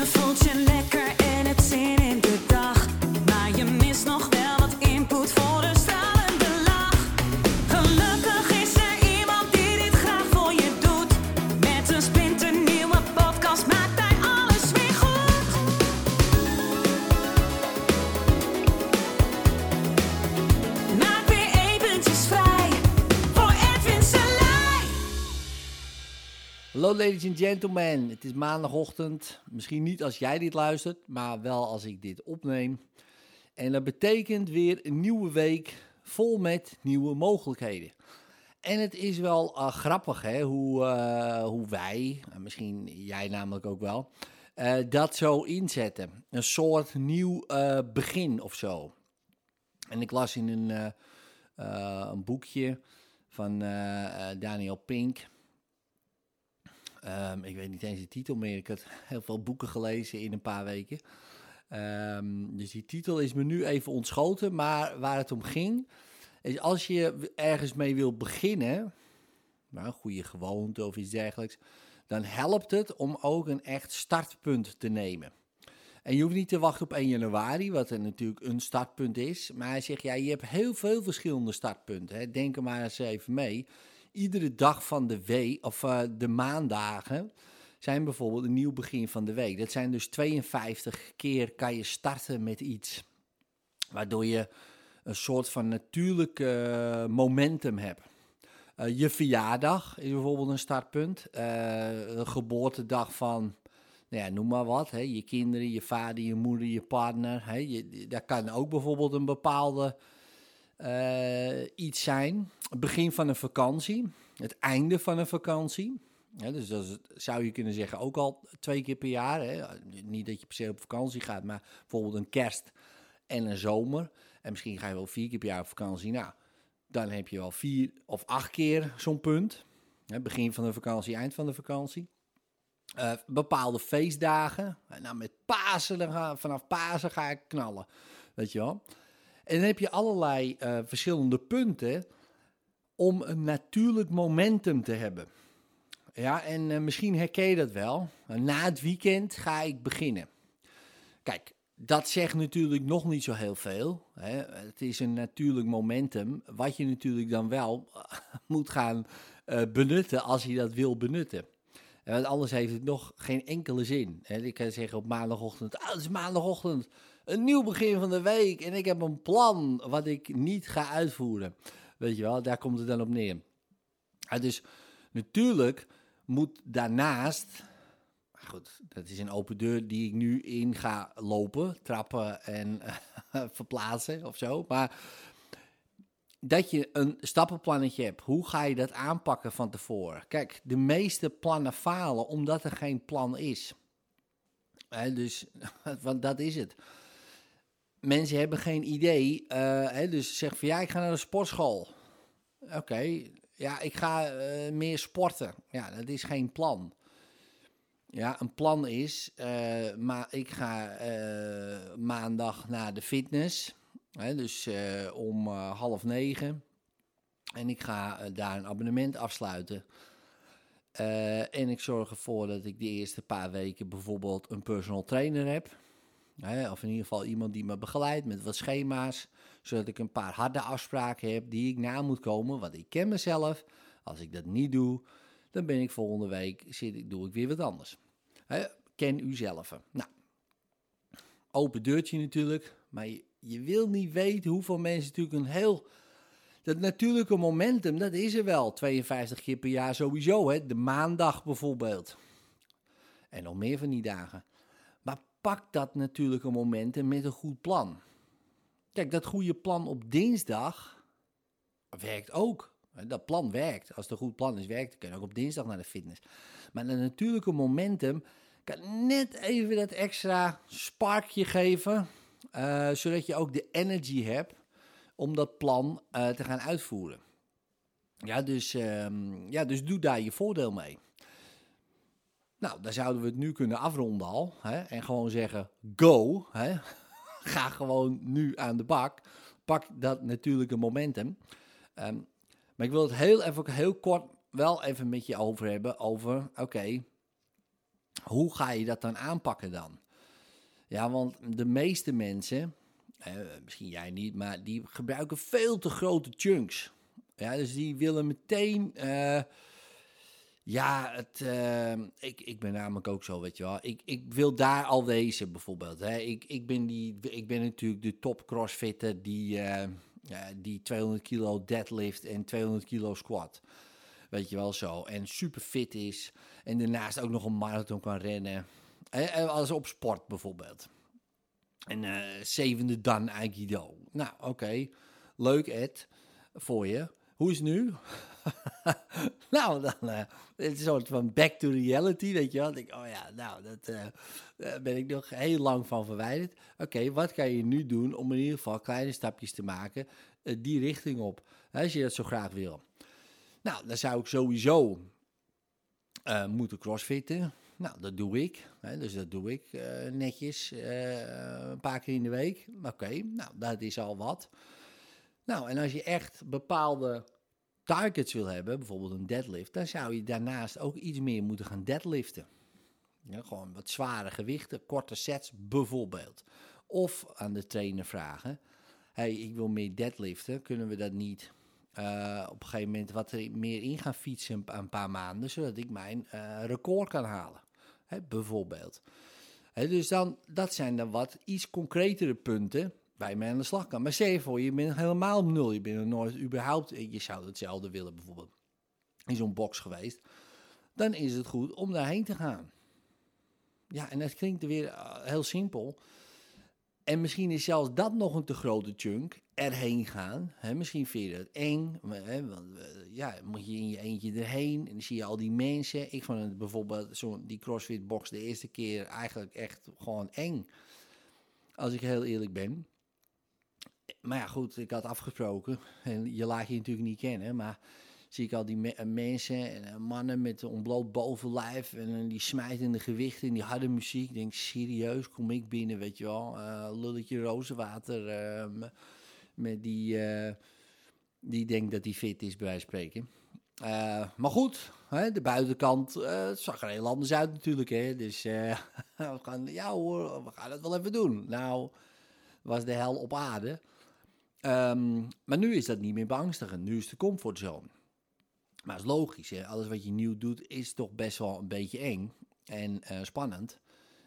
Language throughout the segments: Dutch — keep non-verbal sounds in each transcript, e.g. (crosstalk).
Je voelt Hallo ladies and gentlemen, het is maandagochtend. Misschien niet als jij dit luistert, maar wel als ik dit opneem. En dat betekent weer een nieuwe week vol met nieuwe mogelijkheden. En het is wel eh, grappig hè, hoe, eh, hoe wij, en misschien jij namelijk ook wel, eh, dat zo inzetten. Een soort nieuw begin of zo. En ik las in een, een boekje van Daniel Pink. Ehm, ik weet niet eens de titel meer. Ik had (laughs) heel veel boeken gelezen in een paar weken. Ehm, dus die titel is me nu even ontschoten. Maar waar het om ging, is als je ergens mee wil beginnen, nou, een goede gewoonte of iets dergelijks, dan helpt het om ook een echt startpunt te nemen. En je hoeft niet te wachten op 1 januari, wat er natuurlijk een startpunt is. Maar hij zegt, ja, je hebt heel veel verschillende startpunten. Hè. Denk er maar eens even mee. Iedere dag van de week, of eh, de maandagen, zijn bijvoorbeeld een nieuw begin van de week. Dat zijn dus 52 keer kan je starten met iets. Waardoor je een soort van natuurlijk eh, momentum hebt. Eh, je verjaardag is bijvoorbeeld een startpunt. De geboortedag van, nou ja, noem maar wat. Hè, je kinderen, je vader, je moeder, je partner. Hè, je, dat kan ook bijvoorbeeld een bepaalde eh, iets zijn. Begin van een vakantie. Het einde van een vakantie. Dus dat zou je kunnen zeggen ook al twee keer per jaar. Hè. Niet dat je per se op vakantie gaat, maar bijvoorbeeld een kerst en een zomer. En misschien ga je wel vier keer per jaar op vakantie. Nou, dan heb je wel vier of acht keer zo'n punt. Hè, begin van de vakantie, eind van de vakantie. Eh, bepaalde feestdagen. Nou, met Pasen, vanaf Pasen ga ik knallen. Weet je wel. En dan heb je allerlei eh, verschillende punten om een natuurlijk momentum te hebben. Ja, en eh, misschien herken je dat wel. Na het weekend ga ik beginnen. Kijk, dat zegt natuurlijk nog niet zo heel veel. Hè. Het is een natuurlijk momentum, wat je natuurlijk dan wel (laughs) moet gaan eh, benutten als je dat wil benutten. En Want anders heeft het nog geen enkele zin. Ik kan zeggen op maandagochtend, ah, het is maandagochtend, een nieuw begin van de week en ik heb een plan wat ik niet ga uitvoeren. Weet je wel, daar komt het dan op neer. Dus natuurlijk moet daarnaast, goed, dat is een open deur die ik nu in ga lopen, trappen en (laughs) verplaatsen of zo. Maar dat je een stappenplannetje hebt, hoe ga je dat aanpakken van tevoren? Kijk, de meeste plannen falen omdat er geen plan is. Dus, (laughs) want dat is het. Mensen hebben geen idee, eh, hè, dus zeg van ja, ik ga naar de sportschool. Oké, ja, ik ga eh, meer sporten. Ja, dat is geen plan. Ja, een plan is, eh, maar ik ga maandag naar de fitness. Dus eh, om eh, half negen. En ik ga eh, daar een abonnement afsluiten. En ik zorg ervoor dat ik de eerste paar weken bijvoorbeeld een personal trainer heb. Of in ieder geval iemand die me begeleidt met wat schema's. Zodat ik een paar harde afspraken heb die ik na moet komen. Want ik ken mezelf. Als ik dat niet doe, dan ben ik volgende week, zit, doe ik weer wat anders. Ken u. Nou, open deurtje natuurlijk. Maar je wil niet weten hoeveel mensen natuurlijk een heel... Dat natuurlijke momentum, dat is er wel. 52 keer per jaar sowieso. Hè? De maandag bijvoorbeeld. En nog meer van die dagen. Maar pak dat natuurlijke momentum met een goed plan. Kijk, dat goede plan op dinsdag werkt ook. Dat plan werkt. Als het een goed plan is, werkt. Dan kun je ook op dinsdag naar de fitness. Maar dat natuurlijke momentum kan net even dat extra sparkje geven. Eh, zodat je ook de energy hebt om dat plan eh, te gaan uitvoeren. Ja dus, ehm, ja, dus doe daar je voordeel mee. Nou, dan zouden we het nu kunnen afronden al. Hè, en gewoon zeggen, go. Hè. (laughs) Ga gewoon nu aan de bak. Pak dat natuurlijke momentum. Ehm, maar ik wil het heel even heel kort wel even met je over hebben. Over, oké, Hoe ga je dat dan aanpakken dan? Ja, want de meeste mensen, eh, misschien jij niet, maar die gebruiken veel te grote chunks. Ja, dus die willen meteen. eh, ja, het, eh, ik, ik ben namelijk ook zo, weet je wel. Ik, ik wil daar al wezen, bijvoorbeeld. Hè. Ik, ik, ben die, ik ben natuurlijk de top crossfitter die, eh, die 200 kilo deadlift en 200 kilo squat. Weet je wel zo. En super fit is. En daarnaast ook nog een marathon kan rennen. Eh, eh, Als op sport bijvoorbeeld. En eh, zevende dan Aikido. Nou, oké. Leuk, Ed. Voor je. Hoe is het nu? (laughs) nou, dan eh, het is een soort van back to reality, weet je wel. Ik, oh ja, nou, dat, daar ben ik nog heel lang van verwijderd. Oké, wat kan je nu doen om in ieder geval kleine stapjes te maken die richting op, hè, als je dat zo graag wil. Nou, dan zou ik sowieso moeten crossfitten. Nou, dat doe ik. Hè, dus dat doe ik eh, netjes eh, een paar keer in de week. Oké, nou, dat is al wat. Nou, en als je echt bepaalde targets wil hebben, bijvoorbeeld een deadlift, dan zou je daarnaast ook iets meer moeten gaan deadliften. Ja, gewoon wat zware gewichten, korte sets bijvoorbeeld. Of aan de trainer vragen: hey, ik wil meer deadliften, kunnen we dat niet eh, op een gegeven moment wat er meer in gaan fietsen een pa- een paar maanden, zodat ik mijn record kan halen? Bijvoorbeeld. Dus dan, dat zijn dan wat iets concretere punten waar je aan de slag kan. Maar stel voor, je bent helemaal nul. Je bent nooit überhaupt, je zou hetzelfde willen bijvoorbeeld, in zo'n box geweest. Dan is het goed om daarheen te gaan. Ja, en dat klinkt weer eh, heel simpel. En misschien is zelfs dat nog een te grote chunk, erheen gaan. Hè, misschien vind je dat eng, hè, want, eh, ja, moet je in je eentje erheen en dan zie je al die mensen. Ik vond het bijvoorbeeld, zo'n die CrossFit box de eerste keer eigenlijk echt gewoon eng. Als ik heel eerlijk ben. Maar ja, goed, ik had afgesproken. En je laat je natuurlijk niet kennen, maar zie ik al die me- mensen en eh, mannen met een ontbloot bovenlijf en eh, die smijtende gewichten en die harde muziek. Ik denk, serieus, kom ik binnen, weet je wel. Eh, lulletje rozenwater eh, m- met die, eh, die denkt dat hij fit is, bij wijze van spreken. Eh, maar goed, hè, de buitenkant het zag er heel anders uit natuurlijk. Hè? Dus eh, (laughs) we gaan, ja hoor, we gaan het wel even doen. Nou, was de hel op aarde. Ehm, maar nu is dat niet meer beangstigend. Nu is de comfortzone. Maar het is logisch, hè? alles wat je nieuw doet is toch best wel een beetje eng en spannend.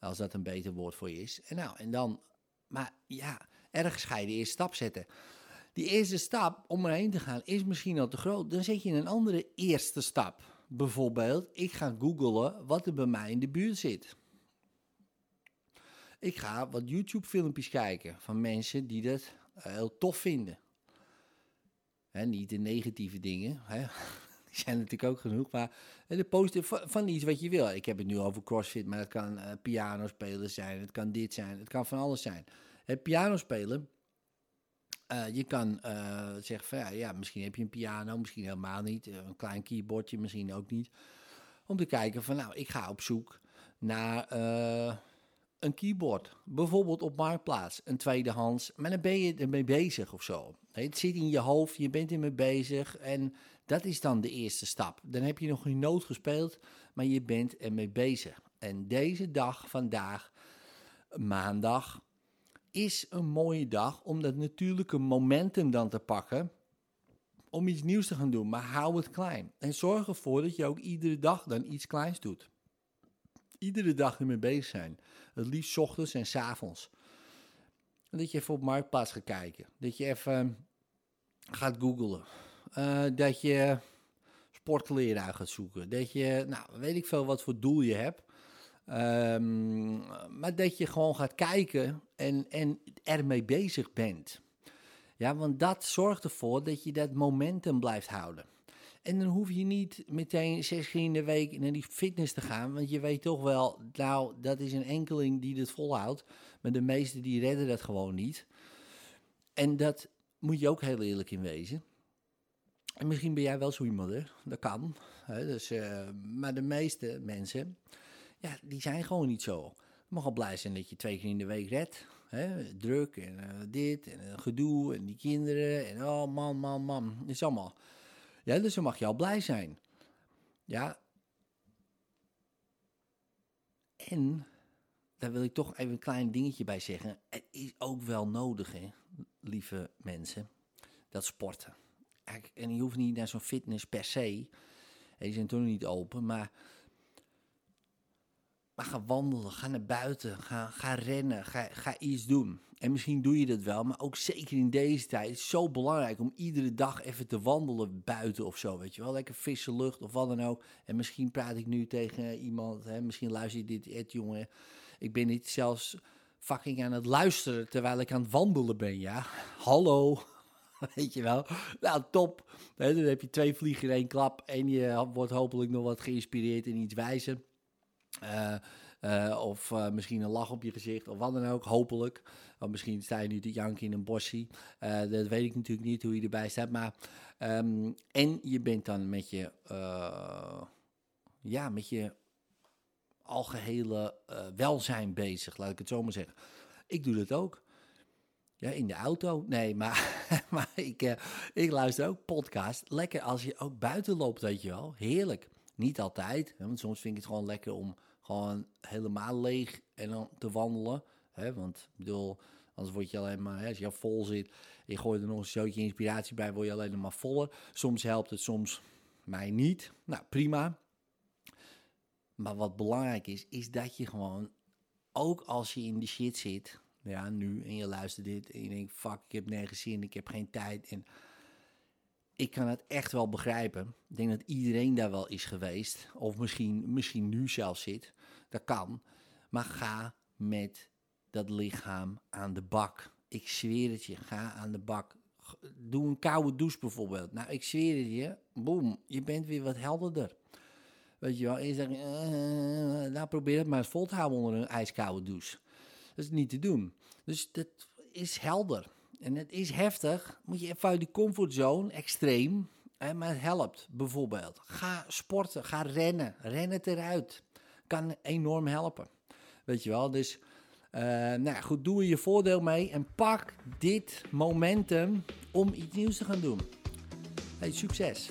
Als dat een beter woord voor je is. En nou, en dan, maar ja, ergens ga je de eerste stap zetten. Die eerste stap om erheen te gaan is misschien al te groot. Dan zet je een andere eerste stap. Bijvoorbeeld, ik ga googlen wat er bij mij in de buurt zit. Ik ga wat YouTube-filmpjes kijken van mensen die dat eh, heel tof vinden. Niet de negatieve dingen, (laughs) die zijn natuurlijk ook genoeg, maar eh, de positieve van, iets wat je wil. Ik heb het nu over CrossFit, maar het kan eh piano spelen zijn, het kan dit zijn, het kan van alles zijn. Het piano spelen, eh, je kan eh, zeggen van ja, ja, misschien heb je een piano, misschien helemaal niet, eh, een klein keyboardje, misschien ook niet. Om te kijken van nou, ik ga op zoek naar een keyboard. Bijvoorbeeld op Marktplaats, een tweedehands. Maar dan ben je ermee bezig of zo. Het zit in je hoofd, je bent ermee bezig. En dat is dan de eerste stap. Dan heb je nog geen noot gespeeld, maar je bent ermee bezig. En deze dag, vandaag, maandag, is een mooie dag om dat natuurlijke momentum dan te pakken. Om iets nieuws te gaan doen, maar hou het klein. En zorg ervoor dat je ook iedere dag dan iets kleins doet. Iedere dag ermee bezig zijn. Het liefst ochtends en 's avonds. Dat je even op Marktplaats gaat kijken. Dat je even gaat googlen. Eh, dat je sportkleren uit gaat zoeken. Dat je, nou, weet ik veel wat voor doel je hebt. Ehm, maar dat je gewoon gaat kijken en, en ermee bezig bent. Ja, want dat zorgt ervoor dat je dat momentum blijft houden. En dan hoef je niet meteen zes keer in de week naar die fitness te gaan. Want je weet toch wel, nou, dat is een enkeling die dit volhoudt. Maar de meesten die redden dat gewoon niet. En dat moet je ook heel eerlijk in wezen. En misschien ben jij wel zo iemand, hè? Dat kan. Hè? Dus, eh, maar de meeste mensen, ja, die zijn gewoon niet zo. Je mag al blij zijn dat je twee keer in de week redt. Hè? Druk en eh, dit en eh, gedoe en die kinderen. En oh man, man, man. Dat is allemaal. Ja, dus dan mag je al blij zijn. Ja. En, daar wil ik toch even een klein dingetje bij zeggen. Het is ook wel nodig, hè, lieve mensen, dat sporten. En je hoeft niet naar zo'n fitness per se. Die zijn nog niet open, maar... Maar ga wandelen, ga naar buiten, ga, ga rennen, ga, ga iets doen. En misschien doe je dat wel, maar ook zeker in deze tijd is zo belangrijk om iedere dag even te wandelen buiten of zo, weet je wel. Lekker frisse lucht of wat dan ook. En misschien praat ik nu tegen iemand, hè, misschien luister je dit, Ed, jongen. Ik ben niet zelfs fucking aan het luisteren terwijl ik aan het wandelen ben, ja. Hallo, (laughs) weet je wel. Nou, top. Dan heb je twee vliegen in één klap en je wordt hopelijk nog wat geïnspireerd en iets wijzer. Eh, eh, of eh, misschien een lach op je gezicht, of wat dan ook, hopelijk. Of misschien sta je nu te janken in een bosje. Dat weet ik natuurlijk niet hoe je erbij staat. Maar, ehm, en je bent dan met je, ja, met je algehele eh, welzijn bezig, laat ik het zo maar zeggen. Ik doe dat ook. Ja, in de auto. Nee, maar, (laughs) maar ik, ik luister ook podcast. Lekker als je ook buiten loopt, weet je wel. Heerlijk. Niet altijd, hè, want soms vind ik het gewoon lekker om gewoon helemaal leeg en dan te wandelen. Hè, want ik bedoel, anders word je alleen maar, hè, als je vol zit, je gooit er nog een zootje inspiratie bij, word je alleen maar voller. Soms helpt het, soms mij niet. Nou, prima. Maar wat belangrijk is, is dat je gewoon, ook als je in de shit zit, ja, nu, en je luistert dit en je denkt, fuck, ik heb nergens zin, ik heb geen tijd. En ik kan het echt wel begrijpen. Ik denk dat iedereen daar wel is geweest, of misschien, misschien nu zelf zit. Dat kan. Maar ga met dat lichaam aan de bak. Ik zweer het je, ga aan de bak. Doe een koude douche bijvoorbeeld. Nou, ik zweer het je, boem, je bent weer wat helderder. Weet je wel, en je eh, nou probeer het maar eens vol te houden onder een ijskoude douche. Dat is niet te doen. Dus dat is helder. En het is heftig. Moet je even uit die comfortzone, extreem. Hè, maar het helpt, bijvoorbeeld. Ga sporten, ga rennen. Ren het eruit. Kan enorm helpen. Weet je wel, dus... eh, nou goed, doe er je voordeel mee en pak dit momentum om iets nieuws te gaan doen. Hey, succes!